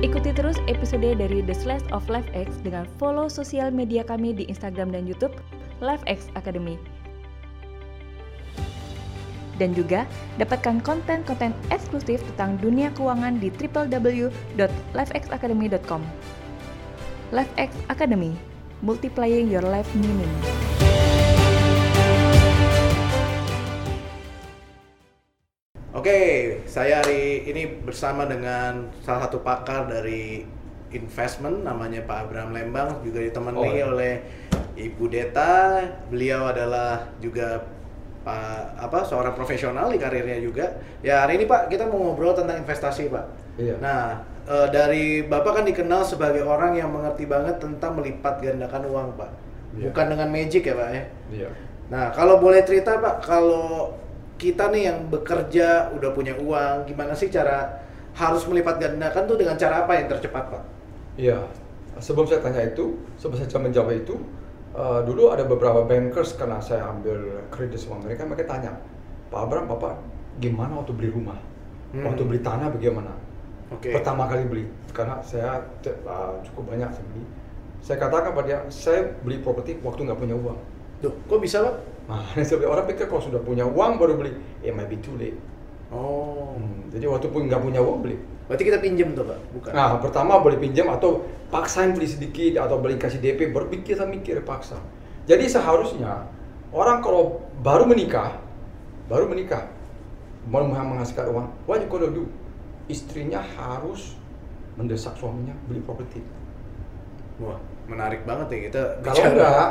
Ikuti terus episode dari The Slash of LiveX dengan follow sosial media kami di Instagram dan YouTube LiveX Academy. Dan juga dapatkan konten-konten eksklusif tentang dunia keuangan di www.livexacademy.com. LiveX Academy, multiplying your life meaning. Oke, saya hari ini bersama dengan salah satu pakar dari investment namanya Pak Abraham Lembang juga ditemani Oh, ya. oleh Ibu Deta. Beliau adalah juga Pak apa seorang profesional di karirnya juga. Ya hari ini Pak kita mau ngobrol tentang investasi Pak. Iya. Nah eh, dari Bapak kan dikenal sebagai orang yang mengerti banget tentang melipat gandakan uang Pak. Iya. Bukan dengan magic ya Pak ya. Iya. Nah, kalau boleh cerita Pak, kalau kita nih yang bekerja udah punya uang, gimana sih cara harus melipat gandakan tuh dengan cara apa yang tercepat Pak? Iya. Sebelum saya tanya itu, sebelum saya menjawab itu, eh, dulu ada beberapa bankers karena saya ambil kredit sama mereka, mereka tanya, Pak Abraham, Bapak gimana waktu beli rumah? Hmm. Waktu beli tanah bagaimana? Oke. Pertama kali beli, karena saya eh, cukup banyak saya beli. Saya katakan pada dia, saya beli properti waktu nggak punya uang. Duh, kok bisa Pak? Nah, sebenarnya orang pikir kalau sudah punya uang baru beli, it might be too late. Oh, Hmm, jadi waktu pun nggak punya uang beli. berarti kita pinjem tuh Pak? Bukan? Nah, pertama boleh pinjam atau paksain beli sedikit atau beli kasih DP berpikir kita mikir paksa. Jadi seharusnya orang kalau baru menikah, baru menikah, mau menghasilkan uang, what you gonna do? Istrinya harus mendesak suaminya beli properti. Wah, menarik banget ya kita Kalau enggak,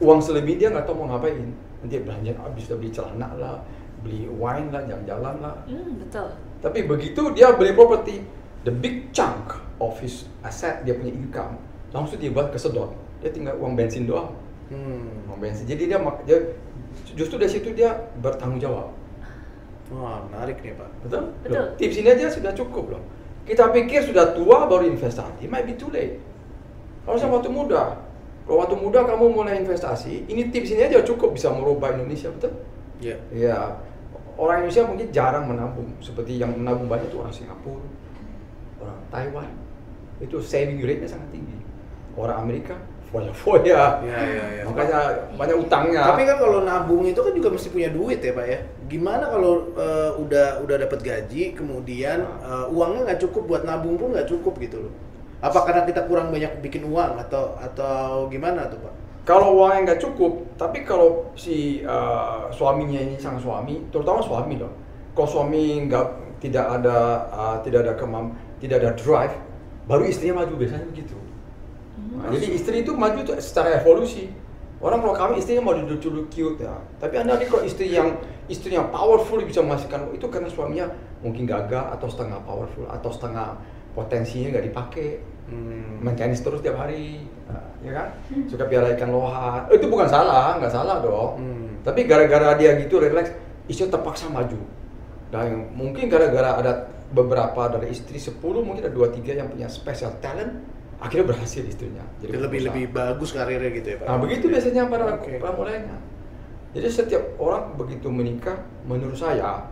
uang selebih dia nggak tahu mau ngapain. Nanti belanja habis udah beli celana lah, beli wine lah, jalan-jalan lah. Hmm, betul. Tapi begitu dia beli properti, the big chunk of his asset dia punya income langsung dia buat kesedot. Dia tinggal uang bensin doang, Hmm. uang bensin. Jadi dia, mak- dia justru dari situ dia bertanggung jawab. Wah, menarik nih Pak. Betul? Betul. Loh, tips ini aja sudah cukup loh. Kita pikir sudah tua baru investasi, it might be too late. Harusnya waktu muda. Kalau waktu muda kamu mulai investasi, ini tips ini aja cukup bisa merubah Indonesia, betul? Iya. Ya, orang Indonesia mungkin jarang menabung. Seperti yang menabung banyak itu orang Singapura, orang Taiwan. Itu saving rate-nya sangat tinggi. Orang Amerika, foya-foya. Iya, iya, iya. Makanya banyak utangnya. Tapi kan kalau nabung itu kan juga mesti punya duit ya Pak ya. Gimana kalau eh, udah udah dapat gaji, kemudian eh, uangnya nggak cukup buat nabung pun nggak cukup gitu loh. Apa karena kita kurang banyak bikin uang atau atau gimana tuh Pak? Kalau uangnya nggak cukup, tapi kalau si uh, suaminya ini sang suami, terutama suami loh, kalau suami nggak tidak ada uh, tidak ada kemam tidak ada drive, baru istrinya maju biasanya begitu. Nah, jadi istri itu maju tuh secara evolusi. Orang kalau kami istrinya mau duduk-duduk cute ya, tapi anda nih kalau istri yang istri yang powerful bisa menghasilkan itu karena suaminya mungkin gagal atau setengah powerful atau setengah potensinya nggak dipakai Hmm. main tenis terus tiap hari, ya kan? Suka piara ikan lohan. Eh, itu bukan salah, nggak salah dong. Hmm. Tapi gara-gara dia gitu relax, istri terpaksa maju. Dan mungkin gara-gara ada beberapa dari istri 10 mungkin ada dua tiga yang punya special talent, akhirnya berhasil istrinya. Jadi lebih lebih bagus karirnya gitu ya Pak. Nah begitu biasanya pada Oke. pramulainya. Jadi setiap orang begitu menikah, menurut saya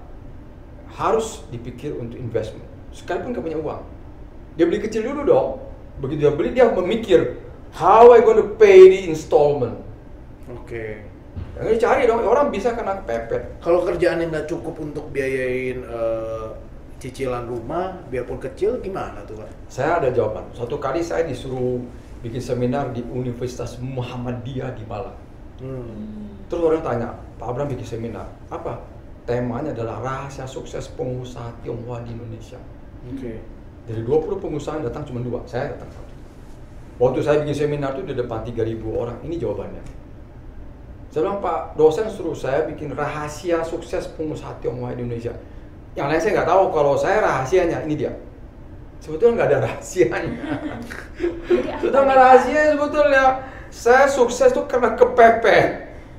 harus dipikir untuk investment. Sekalipun nggak punya uang, dia beli kecil dulu dong. Begitu dia beli dia memikir how I gonna pay the installment. Oke. Yang cari dong orang bisa kena kepepet. Kalau kerjaan yang nggak cukup untuk biayain eh, cicilan rumah, biarpun kecil, gimana tuh Pak? Saya ada jawaban. Suatu kali saya disuruh bikin seminar di Universitas Muhammadiyah di Malang. Hmm. Terus orang tanya, Pak Abraham bikin seminar, apa? Temanya adalah rahasia sukses pengusaha Tionghoa di Indonesia. Oke. Dari 20 pengusaha yang datang cuma dua, saya datang satu. Waktu saya bikin seminar itu di depan 3000 orang, ini jawabannya. Saya bilang, Pak dosen suruh saya bikin rahasia sukses pengusaha Tionghoa di Indonesia. Yang lain saya nggak tahu, kalau saya rahasianya, ini dia. Sebetulnya nggak ada rahasianya. Jadi apa Sebetulnya nggak rahasia sebetulnya. Saya sukses tuh karena kepepet.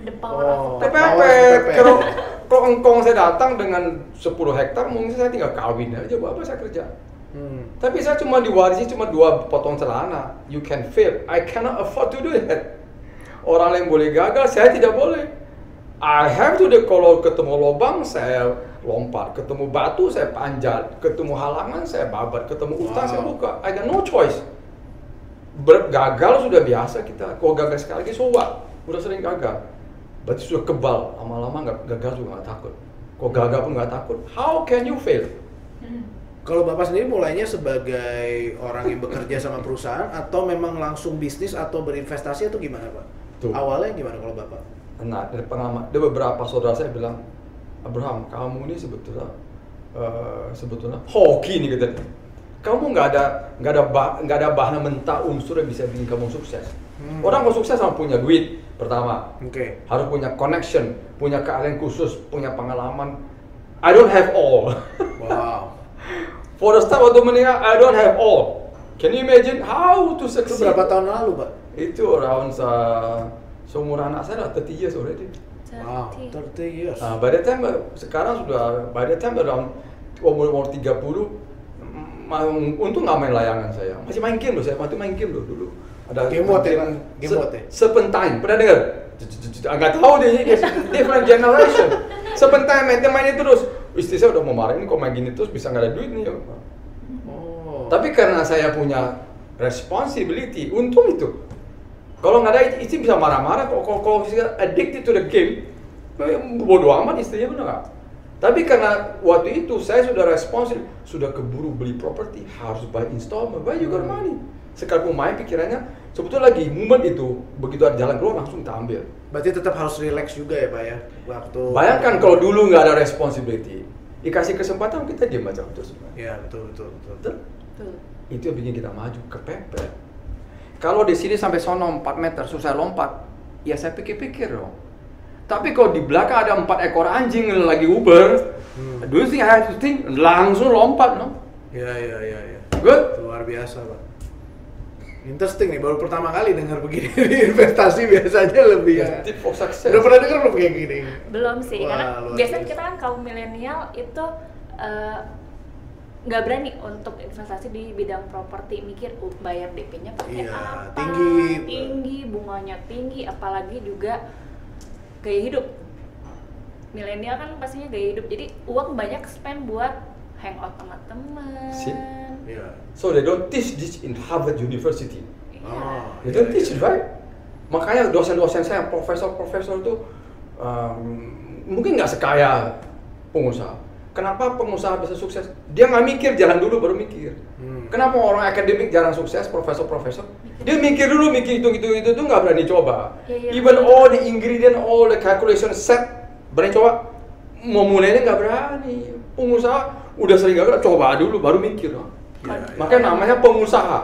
The power Oh. of kepepet. Kalau kalau engkong saya datang dengan 10 hektar, mungkin saya tinggal kawin aja. Buat apa saya kerja? Hmm. Tapi saya cuma diwarisi cuma dua potong celana. You can fail. I cannot afford to do that. Orang lain boleh gagal, saya tidak boleh. I have to the kalau ketemu lubang saya lompat, ketemu batu saya panjat, ketemu halangan saya babat, ketemu utang saya Wow. buka. I got no choice. Ber- gagal sudah biasa kita. Kalau gagal sekali lagi, so what? Udah sering gagal. Berarti sudah kebal. Lama-lama nggak gagal juga nggak takut. Kalau gagal pun nggak takut. How can you fail? Kalau Bapak sendiri mulainya sebagai orang yang bekerja sama perusahaan atau memang langsung bisnis atau berinvestasi atau gimana Pak? Tuh. Awalnya gimana kalau Bapak? Nah, dari pengalaman, ada beberapa saudara saya bilang, Abraham, kamu ini sebetulnya eh, sebetulnya hoki nih gitu. Kamu nggak ada nggak ada nggak ada bahan mentah unsur yang bisa bikin kamu sukses. Hmm. Orang mau sukses sama punya duit pertama, Oke. harus punya connection, punya keahlian khusus, punya pengalaman. I don't have all. Wow. For the start waktu menikah, I don't have all. Can you imagine how to Itu succeed? berapa tahun lalu Pak? Itu around uh, seumur anak saya lah 30 years already. Wow, 30 years. Nah, by the time sekarang sudah by the time around umur umur 30 mm, ma- untung nggak main layangan saya. Masih main game loh, saya waktu main game loh dulu. Ada Game mode ya? Game mode ya? Serpentine, pernah dengar? Enggak tahu deh ini different generation. Serpentine main main terus. Istri saya udah mau marah ini kok main gini terus bisa nggak ada duit nih. Oh. Tapi karena saya punya responsibility, untung itu. Kalau nggak ada istri bisa marah-marah, kalau kalau kalau saya addicted to the game, eh, bodoh amat istrinya benar nggak? Tapi karena waktu itu saya sudah responsif, sudah keburu beli properti, harus bayar installment, why you got money? Sekalipun main pikirannya, sebetulnya lagi moment itu, begitu ada jalan keluar langsung kita ambil. Berarti tetap harus relax juga ya Pak ya? Waktu Bayangkan kalau dulu nggak ada responsibility, dikasih kesempatan kita diam aja terus. Ya, betul betul betul. Betul? Itu yang bikin kita maju kepepet kalau di sini sampai sono 4 meter susah lompat ya saya pikir-pikir dong tapi kalau di belakang ada empat ekor anjing yang lagi uber Hmm. do you think I have to think langsung lompat no Ya ya ya ya. good Luar biasa Pak. Interesting nih, baru pertama kali dengar begini investasi biasanya lebih ya. tip for success Udah pernah dengar belum kayak gini? Belum sih, Wah, karena luar biasanya biasa. kita kan kaum milenial itu eh, nggak berani untuk investasi di bidang properti mikir uh, bayar DP-nya pakai Iya, apa tinggi. tinggi bunganya tinggi apalagi juga gaya hidup milenial kan pastinya gaya hidup jadi uang banyak spend buat hangout sama teman. Sip. Iya. so they don't teach this in Harvard University. Iya. Oh, they iya, don't teach iya. it right? Makanya dosen-dosen saya profesor-profesor itu um, mungkin nggak sekaya pengusaha. Kenapa pengusaha bisa sukses? Dia nggak mikir jalan dulu baru mikir. Hmm. kenapa orang akademik jarang sukses profesor-profesor? Dia mikir dulu mikir itu itu itu tuh nggak berani coba. Iya, iya, even all the ingredient all the calculation set berani coba? Mau mulainya nggak berani. Pengusaha udah sering gagal coba dulu baru mikir Iya, iya. makanya namanya pengusaha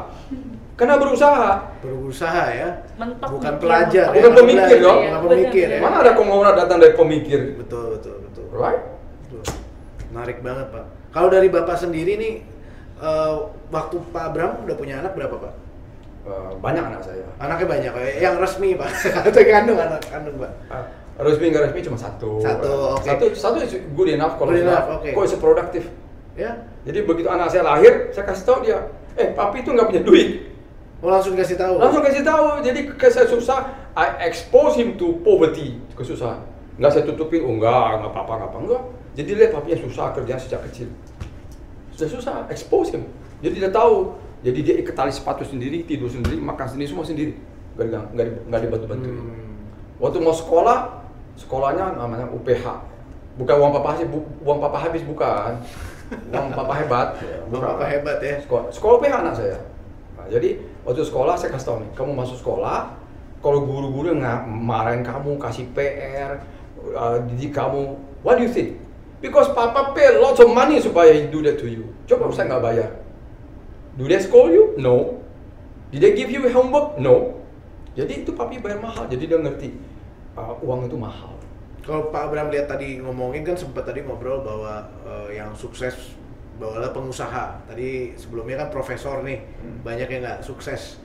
karena berusaha Berusaha ya. Mentok Bukan mikir, pelajar mentok ya. Bukan pemikir Belajar, dong. Bukan pemikir ya. Bener, mana ada konglomerat datang dari pemikir Betul betul betul. right Betul. Menarik banget Pak. Kalau dari Bapak sendiri nih, eh, waktu Pak Abraham udah punya anak berapa Pak? Eh, banyak anak saya Anaknya banyak, yang resmi Pak. Atau kandung anak kandung Pak. Ah, resmi nggak resmi cuma satu. Satu, oke. satu satu is good enough kalau Good enough, oke. kok is produktif Ya, jadi begitu anak saya lahir saya kasih tahu dia eh papi itu nggak punya duit. Mau langsung kasih tahu. langsung kasih tahu. Jadi ke saya susah I expose him to poverty kesusahan. Nggak saya tutupin oh enggak nggak apa-apa nggak apa enggak jadi lihat papinya susah kerja sejak kecil. Sudah susah expose him. Jadi dia tahu. Jadi dia ikat tali sepatu sendiri tidur sendiri makan sendiri semua sendiri. Nggak di- nggak di- nggak dibantu bantuin Hmm. waktu mau sekolah sekolahnya namanya UPH bukan uang papa habis bu- uang papa habis bukan. Uang papa hebat. Bang Papa hebat ya. sekolah sekolah UPH anak saya. Nah, jadi waktu sekolah saya kasih tahu nih kamu masuk sekolah kalau guru-guru nggak marahin kamu kasih PR uh, didik kamu what do you think? Because papa pay lots of money supaya he do that to you. Coba saya nggak bayar. Do they scold you? No. Did they give you homework? No. Jadi itu papi bayar mahal jadi dia ngerti uh, uang itu mahal Kalau Pak Abraham lihat tadi ngomongin kan sempat tadi ngobrol bahwa eh, yang sukses bahwa pengusaha. Tadi sebelumnya kan profesor nih, Hmm. banyak yang nggak sukses.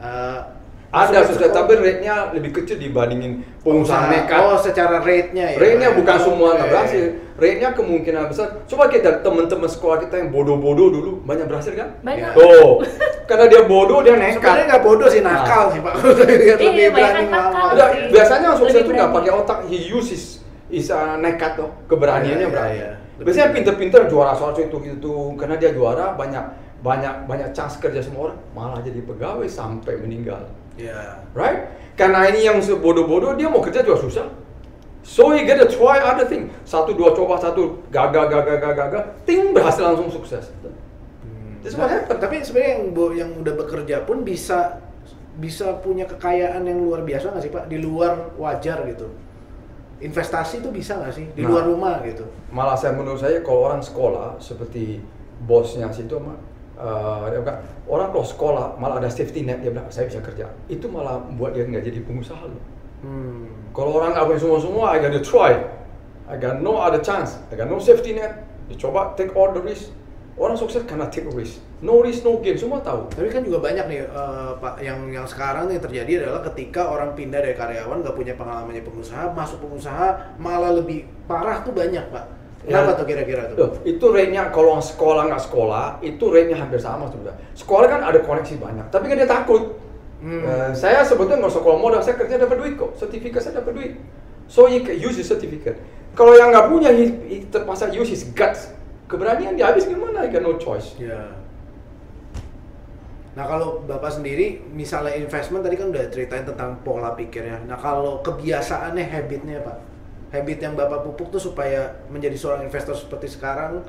Eh, Ada sukses, tapi rate-nya lebih kecil dibandingin pengusaha nekat. Oh, secara rate-nya ya. Rate-nya bukan Oh, semua nggak oke. berhasil. Rate-nya kemungkinan besar. Coba kita teman-teman sekolah kita yang bodoh-bodoh dulu banyak berhasil kan? Banyak. Tuh, karena dia bodoh dia nekat. Sebenarnya nggak bodoh sih, nakal Nah. sih pak. Lebih Iya, berani banyak nakal. sih. biasanya yang sukses itu nggak pakai otak, he uses is uh, nekat tuh, keberaniannya iya, berani. iya. Biasanya pinter-pinter juara soal itu itu karena dia juara banyak banyak banyak chance kerja semua orang malah jadi pegawai sampai meninggal. Ya. Right? Karena ini yang bodoh-bodoh dia mau kerja juga susah. So he gotta try other thing. Satu dua coba satu gagal gagal gagal gagal, ting berhasil langsung sukses. Hmm. That's what happened. Tapi sebenarnya yang yang udah bekerja pun bisa bisa punya kekayaan yang luar biasa nggak sih pak? Di luar wajar gitu. Investasi itu bisa nggak sih di Nah. luar rumah gitu? Malah saya menurut saya kalau orang sekolah seperti bosnya situ mah eh, dia bilang, orang kalau sekolah malah ada safety net dia bilang saya bisa kerja. Itu malah buat dia nggak jadi pengusaha loh. Hmm. kalau orang nggak punya semua semua I gotta try. I got no other chance. I got no safety net. Dicoba take all the risk. Orang sukses karena take risk. No risk no gain. Semua tahu. Tapi kan juga banyak nih eh, pak yang yang sekarang yang terjadi adalah ketika orang pindah dari karyawan nggak punya pengalaman jadi pengusaha masuk pengusaha malah lebih parah tuh banyak pak. Kenapa Ya. tuh kira-kira tuh? Loh, itu rate-nya kalau sekolah nggak sekolah, itu rate-nya hampir sama sudah. Sekolah kan ada koneksi banyak, tapi kan dia takut. Hmm. Eh, saya sebetulnya nggak sekolah modal, saya kerja dapat duit kok, sertifikat saya dapat duit. So you can use his certificate. Kalau yang nggak punya, he, he terpaksa use his guts. Keberanian dia habis gimana? He got no choice. Ya. Nah kalau bapak sendiri, misalnya investment tadi kan udah ceritain tentang pola pikirnya. Nah kalau kebiasaannya, habitnya pak, habit yang bapak pupuk tuh supaya menjadi seorang investor seperti sekarang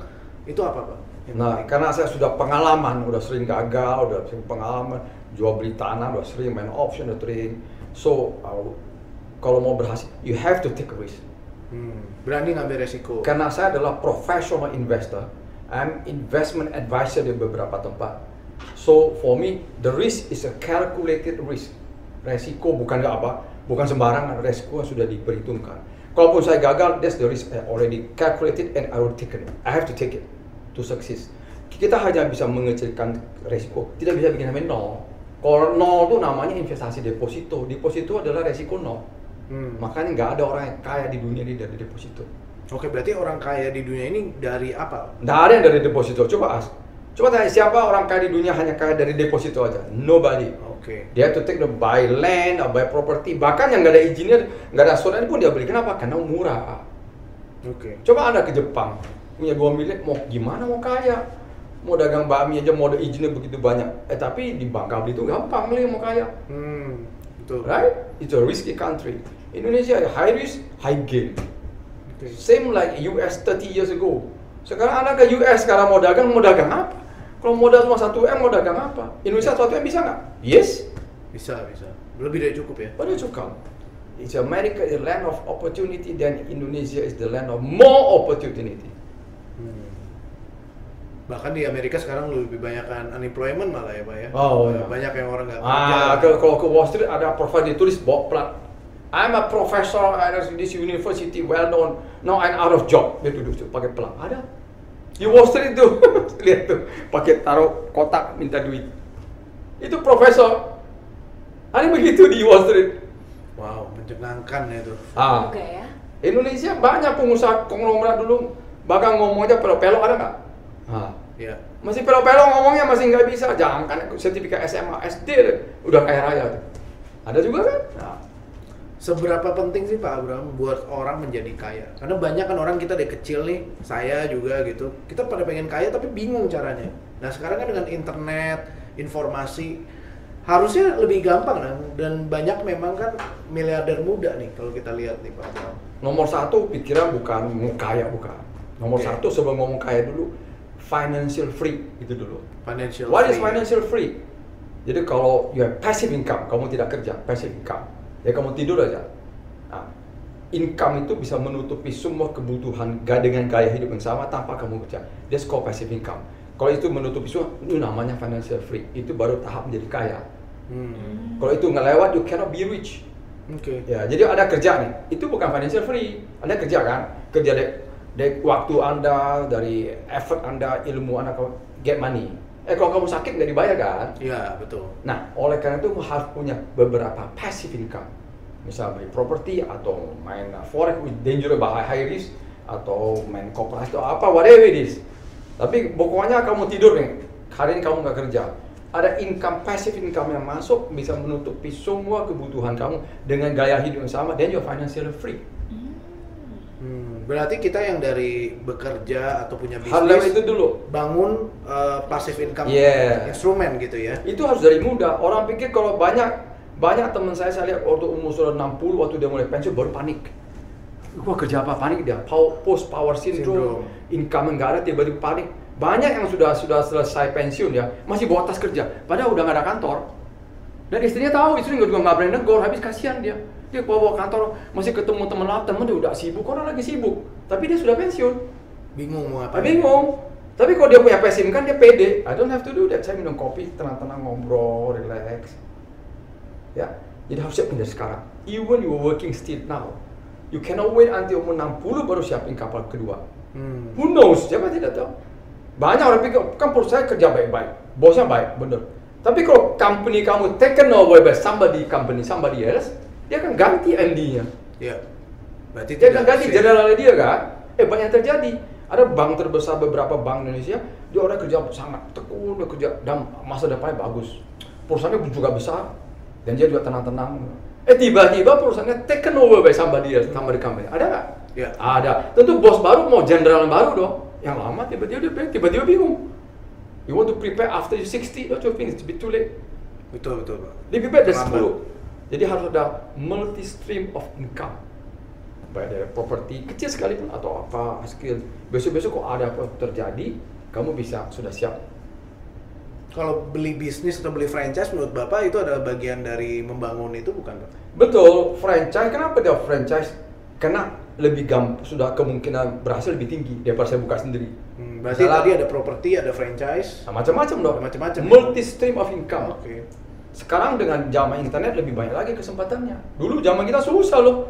itu apa pak? Yang Nah, penting? karena saya sudah pengalaman, udah sering gagal, udah sering pengalaman, jual beli tanah, udah sering main option, udah sering. So, uh, kalau mau berhasil, you have to take a risk. Hmm, berani ngambil resiko. Karena saya adalah professional investor, I'm investment advisor di beberapa tempat. So for me, the risk is a calculated risk. Resiko bukan nggak apa, bukan sembarangan. Resiko sudah diperhitungkan. Kalaupun saya gagal, that's the risk I already calculated and I will take it. I have to take it to success. Kita hanya bisa mengecilkan resiko, tidak bisa bikin sampai nol. Kalau nol itu namanya investasi deposito. Deposito adalah resiko nol. Hmm. Makanya nggak ada orang yang kaya di dunia ini dari deposito. Oke, berarti orang kaya di dunia ini dari apa? Nggak ada yang dari deposito. Coba as. Coba tanya siapa orang kaya di dunia hanya kaya dari deposito aja. Nobody. Oke. Dia to take the buy land, or buy property. Bahkan yang nggak ada izinnya, nggak ada asuransi pun dia beli. Kenapa? Karena murah. Oke. Coba anda ke Jepang, punya 2 miliar, mau gimana mau kaya? Mau dagang bakmi aja, mau ada izinnya begitu banyak. Eh tapi di Bangka Belitung gampang nih mau kaya. Hmm, betul. Right? It's a risky country. Indonesia high risk, high gain. Oke. Same like US 30 years ago. Sekarang anak ke US sekarang mau dagang, mau dagang apa? Kalau modal cuma 1 M mau dagang apa? Indonesia 1 M bisa nggak? Yes, Bisa, bisa. Lebih dari cukup ya. pada cukup. It's America is the land of opportunity dan Indonesia is the land of more opportunity. Hmm. Bahkan di Amerika sekarang lebih banyak kan unemployment malah ya, Pak ya. Oh, iya. Banyak yang orang nggak kerja. Ah, kalau kalau ke Wall Street ada profile ditulis plat. I'm a professor at this university, well known. Now I'm out of job. Dia duduk pakai plat. Ada. Di Wall Street tuh, lihat tuh, pakai taruh kotak minta duit. Itu profesor. Ada begitu di Wall Street. Wow, mencengangkan ya itu. Ah, Juga ya. Indonesia banyak pengusaha konglomerat dulu, bahkan ngomong aja pelok-pelok ada nggak? Ah. Ya. Masih pelok-pelok ngomongnya masih nggak bisa. Jangan kan sertifikat SMA, SD deh, udah kaya raya tuh. Ada juga kan? Nah, Seberapa penting sih Pak Abraham buat orang menjadi kaya? Karena banyak kan orang kita dari kecil nih, saya juga gitu. Kita pada pengen kaya tapi bingung caranya. Nah sekarang kan dengan internet, informasi, harusnya lebih gampang kan? Dan banyak memang kan miliarder muda nih kalau kita lihat nih Pak Abraham. nomor satu pikiran bukan mau kaya bukan. Nomor Oke. satu sebelum ngomong kaya dulu, financial free itu dulu. Financial What is free. financial free? Jadi kalau you have passive income, kamu tidak kerja, passive income. Ya kamu tidur aja. Nah, income itu bisa menutupi semua kebutuhan ga- dengan gaya hidup yang sama tanpa kamu kerja. That's called passive income. Kalau itu menutupi semua, itu namanya financial free. Itu baru tahap menjadi kaya. Hmm. Kalau itu nggak lewat, you cannot be rich. Oke. Ya, jadi ada kerja nih. Itu bukan financial free. Anda kerja kan? Kerja dari, dari waktu Anda, dari effort Anda, ilmu Anda, get money. Eh kalau kamu sakit nggak dibayar kan? Iya, betul. Nah, oleh karena itu harus punya beberapa passive income. Misal beli properti atau main uh, forex with dangerous bahaya high risk atau main koperasi atau apa whatever it is. Tapi pokoknya kamu tidur nih, hari ini kamu nggak kerja. Ada income passive income yang masuk bisa menutupi semua kebutuhan kamu dengan gaya hidup yang sama dan you're financially free. Berarti kita yang dari bekerja atau punya Harus bisnis itu dulu. bangun uh, passive income Yeah. instrumen gitu ya. Itu harus dari muda. Orang pikir kalau banyak banyak teman saya saya lihat waktu umur sudah 60 waktu dia mulai pensiun baru panik. Gua kerja apa panik dia? Post power syndrome, Syndrome. income nggak ada tiba-tiba panik. Banyak yang sudah sudah selesai pensiun ya masih bawa tas kerja, padahal udah nggak ada kantor. Dan istrinya tahu, istri juga nggak berani negor, habis kasihan dia. Dia bawa, bawa kantor, masih ketemu teman lama, teman dia udah sibuk, orang lagi sibuk. Tapi dia sudah pensiun. Bingung mau apa? bingung. Tapi kalau dia punya passion kan dia pede. I don't have to do that. Saya minum kopi, tenang-tenang ngobrol, relax. Ya, jadi harus siapin dari sekarang. Even you are working still now, you cannot wait until umur 60 baru siapin kapal kedua. Hmm. Who knows? Siapa tidak tahu. Banyak orang pikir, kan perusahaan kerja baik-baik, bosnya baik, bener. Tapi kalau company kamu taken over by somebody company, somebody else, dia akan ganti MD-nya. Ya. Berarti Dia akan ganti safe. generalnya dia kan? Eh banyak yang terjadi. Ada bank terbesar beberapa bank Indonesia, dia orang kerja sangat tekun, dia kerja dan masa depannya bagus. Perusahaannya juga besar dan dia juga tenang-tenang. Eh tiba-tiba perusahaannya taken over by somebody else, somebody company. Ada nggak? Ya. Ada. Tentu bos baru mau general baru dong. Yang lama tiba-tiba dia tiba-tiba bingung. You want to prepare after you 60, don't you think it's a bit too late? Betul betul pak. Lebih baik dari Terlambat. 10. Jadi harus ada multi stream of income. Baik dari properti kecil sekalipun atau apa skill. Besok-besok kok ada apa terjadi, kamu bisa sudah siap. Kalau beli bisnis atau beli franchise menurut bapak itu adalah bagian dari membangun itu bukan pak? Betul, franchise kenapa dia franchise? Karena lebih gampang sudah kemungkinan berhasil lebih tinggi daripada saya buka sendiri. Hmm, berarti Misalnya- tadi ada properti, ada franchise. Nah, macam-macam dong. Macam-macam. Multi stream of income. Oke. Sekarang dengan zaman internet lebih banyak lagi kesempatannya. Dulu zaman kita susah loh.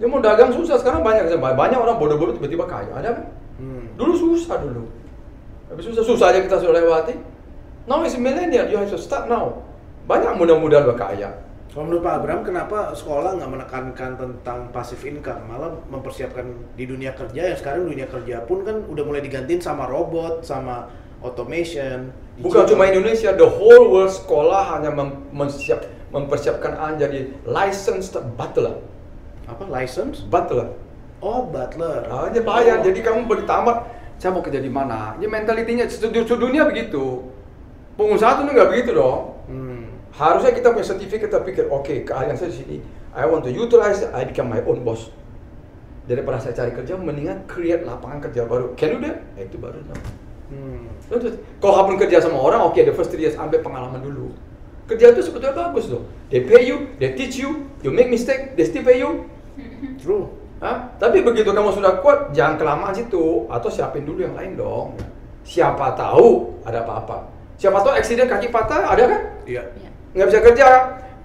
Dia mau dagang susah, sekarang banyak kesempatan. Banyak orang bodoh-bodoh tiba-tiba kaya. Ada kan? Hmm. Dulu susah dulu. Tapi susah susah aja kita sudah lewati. Now is millennial, you have to start now. Banyak mudah-mudahan berkaya. Kalau menurut Pak Abraham, kenapa sekolah nggak menekankan tentang passive income, malah mempersiapkan di dunia kerja yang sekarang dunia kerja pun kan udah mulai digantiin sama robot, sama automation. Bukan digital. cuma Indonesia, the whole world sekolah hanya mem- mensiap- mempersiapkan Anda jadi licensed butler. apa license? Butler. Oh butler. Ah, dia bayar. Oh. Jadi kamu baru tamat, saya mau kerja di mana? Ini mentalitinya seluruh seluruh dunia begitu. Pengusaha tuh nggak begitu dong. Hmm. Harusnya kita punya sertifikat kita pikir, oke keahlian saya di sini, I want to utilize, I become my own boss. Daripada saya cari kerja, mendingan create lapangan kerja baru. Can you do that? Eh, itu baru. No. Hmm. Terus, Kalau kamu kerja sama orang, oke, the first three years ambil pengalaman dulu. Kerja itu sebetulnya bagus loh. They pay you, they teach you, you make mistake, they still pay you. True. Hah? Tapi begitu kamu sudah kuat, jangan kelamaan situ atau siapin dulu yang lain dong. Siapa tahu ada apa-apa. Siapa tahu eksiden kaki patah ada kan? Iya. Iya. Nggak bisa kerja.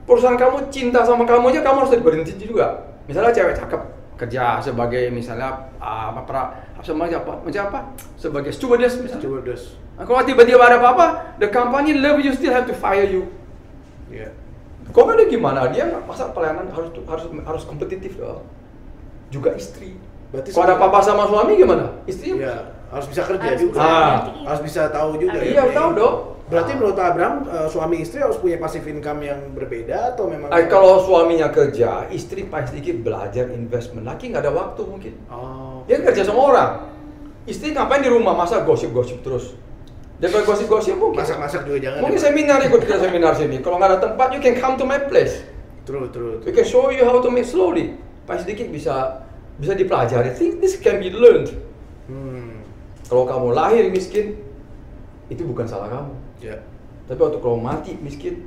Perusahaan kamu cinta sama kamu aja, kamu harus berhenti juga. Misalnya cewek cakep kerja sebagai misalnya ah, apa pra sebagai apa macam apa sebagai stewardess misalnya. Stewardess. Nah, kalau tiba-tiba ada apa-apa, the company love you still have to fire you. Iya. Kok ada gimana? Dia masa pelayanan harus harus harus kompetitif dong. Juga istri. Berarti Kalau ada papa sama suami gimana? Istri Iya, harus bisa kerja Harus juga. bisa Ah. Harus bisa tahu juga Iya, ya. tahu dong. Berarti menurut Pak Abraham eh, suami istri harus punya passive income yang berbeda atau memang Eh, kalau suaminya kerja, istri paling sedikit belajar investment. Laki nggak ada waktu mungkin. Oh. Dia kerja sama orang. Istri ngapain di rumah? Masa gosip-gosip terus? Dia gosip-gosip mungkin. Masak-masak juga jangan. Mungkin ya, seminar ikut kita seminar sini. Kalau nggak ada tempat, you can come to my place. True, true, We true. can show you how to make slowly. Paling sedikit bisa bisa dipelajari. Think this can be learned. Hmm. Kalau kamu lahir miskin, itu bukan salah kamu. Ya. Tapi waktu kalau mati miskin,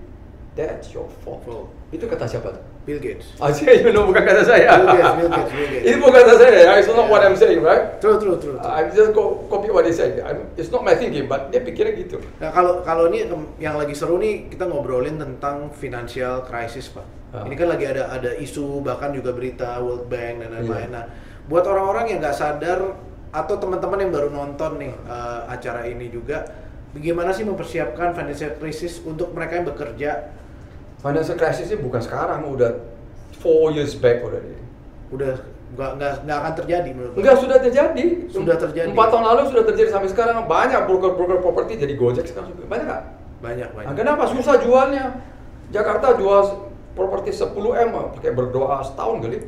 that's your fault. Fault. Itu kata siapa tuh? Bill Gates. Aja, you know, bukan kata saya. Bill Gates, Bill Gates, Bill Gates. Itu bukan kata saya. It's not what I'm saying, right? True, true, true. true. I'm just co- copy what they said. I'm, it's not my thinking, but dia pikirnya gitu. Nah kalau kalau ini yang lagi seru nih kita ngobrolin tentang financial crisis pak. Ah. Ini kan lagi ada ada isu bahkan juga berita World Bank dan lain-lain. Iya. Nah buat orang-orang yang nggak sadar atau teman-teman yang baru nonton nih eh, acara ini juga bagaimana sih mempersiapkan financial crisis untuk mereka yang bekerja? Financial crisis ini bukan sekarang, udah four years back already. Udah nggak nggak nggak akan terjadi menurut lo? Enggak sudah terjadi. Sudah terjadi. Empat tahun lalu sudah terjadi sampai sekarang banyak broker-broker properti jadi Gojek sekarang banyak nggak? Banyak banyak. Nah, kenapa susah jualnya? Jakarta jual properti 10 m pakai berdoa setahun kali.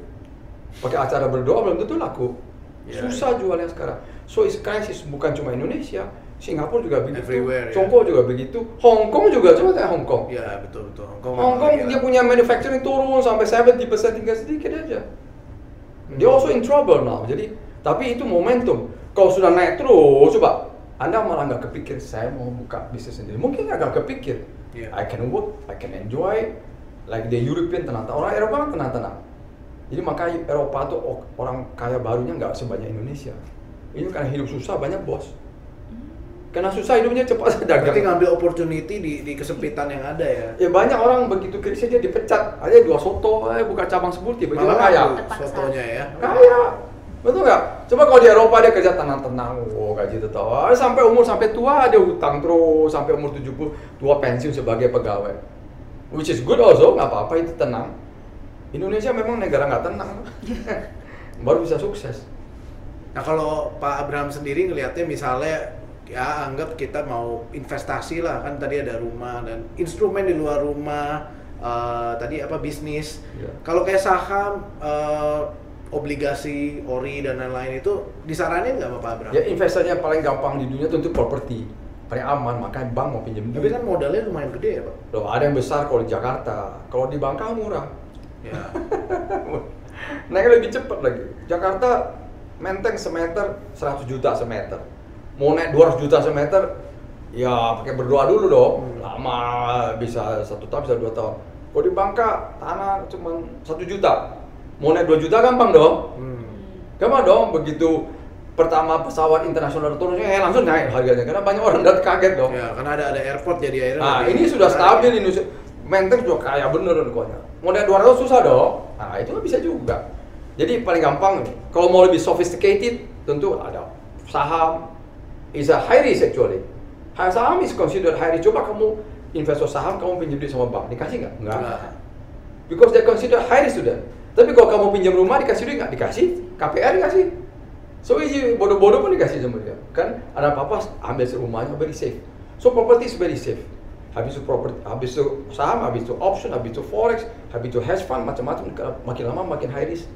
Pakai acara berdoa belum tentu laku. Ya. Susah jualnya sekarang. So it's crisis bukan cuma Indonesia, Singapura juga begitu, Everywhere, ya. Tiongkok juga begitu, Hong Kong juga coba tanya Hong Kong. Ya betul betul. Hong Kong, Hong Kong lagi dia punya manufacturing turun sampai 70% tinggal sedikit aja. Dia Hmm. also in trouble now. Jadi tapi itu momentum. Kalau sudah naik terus, coba Anda malah nggak kepikir saya mau buka bisnis sendiri. Mungkin nggak kepikir. Iya. I can work, I can enjoy. Like the European tenang-tenang. Orang Eropa kan tenang-tenang. Jadi makanya Eropa tuh orang kaya barunya nggak sebanyak Indonesia. Ini karena hidup susah banyak bos. Karena susah hidupnya cepat dagang. Berarti ngambil opportunity di, di kesempitan yang ada ya. Ya banyak orang begitu krisis dia dipecat, aja dua soto, aja buka cabang sepuluh tiba-tiba kaya. sotonya ya. Kaya, betul nggak? Coba kalau di Eropa dia kerja tenang-tenang, oh gaji tertawa, sampai umur sampai tua dia hutang terus, sampai umur 70 tua pensiun sebagai pegawai. Which is good also, nggak apa-apa itu tenang. Indonesia memang negara nggak tenang, baru bisa sukses. Nah kalau Pak Abraham sendiri ngelihatnya misalnya ya anggap kita mau investasi lah kan tadi ada rumah dan instrumen di luar rumah eh, tadi apa bisnis. Iya. Kalau kayak saham, eh, obligasi, ori dan lain-lain itu disaranin nggak sama Pak Abraham? Ya investasi yang paling gampang di dunia tentu properti, paling aman, makanya bank mau pinjam Tapi kan modalnya lumayan gede ya Pak. Loh, ada yang besar kalau di Jakarta, kalau di Bangka murah. Ya. Naiknya lebih cepat lagi. Jakarta menteng semeter 100 juta semeter. Mau naik 200 juta semeter, ya pakai berdoa dulu dong. Hmm. Lama bisa satu tahun bisa dua tahun. Kalau di Bangka tanah cuma satu juta, mau naik 2 juta gampang dong. Hmm. Gampang dong begitu pertama pesawat internasional turunnya eh langsung naik harganya karena banyak orang datang kaget dong. Ya, karena ada ada airport jadi akhirnya. Nah, ini sudah stabil Indonesia. Menteng sudah kaya bener pokoknya. Mau naik 200 susah dong. Nah, itu kan bisa juga. Jadi paling gampang nih. Kalau mau lebih sophisticated, tentu ada saham. Is a high risk actually. Saham is considered high risk. Coba kamu investor saham, kamu pinjam duit sama bank, dikasih nggak? Nggak. Because they consider high risk sudah. Tapi kalau kamu pinjam rumah dikasih duit nggak? Dikasih. KPR dikasih. So easy, bodoh-bodoh pun dikasih sama dia. Kan ada apa-apa ambil rumahnya very safe. So property is very safe. Habis itu property, habis itu saham, habis itu option, habis itu forex, habis itu hedge fund, macam-macam. Makin lama makin high risk.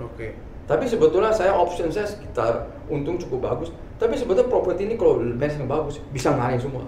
Oke. Tapi sebetulnya saya option saya sekitar untung cukup bagus. Tapi sebetulnya properti ini kalau manage yang bagus bisa ngaring semua.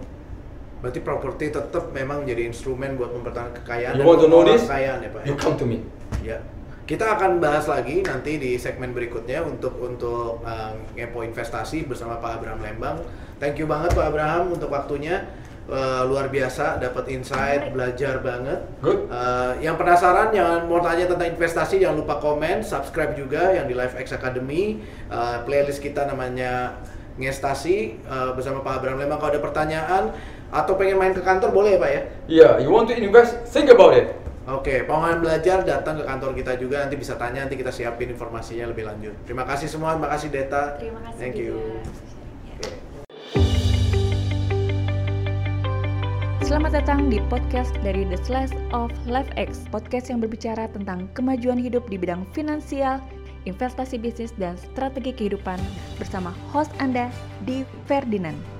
Berarti properti tetap memang jadi instrumen buat mempertahankan kekayaan You want to know this? kekayaan ya Pak. You come to me. Ya. Kita akan bahas lagi nanti di segmen berikutnya untuk untuk uh, ngepo investasi bersama Pak Abraham Lembang. Thank you banget Pak Abraham untuk waktunya. Uh, luar biasa, dapat insight, belajar banget. Good. Uh, yang penasaran, jangan mau tanya tentang investasi, jangan lupa komen, subscribe juga yang di Live X Academy. Uh, playlist kita namanya Ngestasi uh, bersama Pak Abraham Lembang. Kalau ada pertanyaan atau pengen main ke kantor boleh ya Pak ya? Yeah, you want to invest? Think about it. Oke, pengen belajar datang ke kantor kita juga nanti bisa tanya nanti kita siapin informasinya lebih lanjut. Terima kasih semua, terima kasih Deta. Terima kasih Thank you. juga. Oke. Selamat datang di podcast dari The Slice of Life X, podcast yang berbicara tentang kemajuan hidup di bidang finansial, investasi bisnis, dan strategi kehidupan bersama host Anda, Di Ferdinand.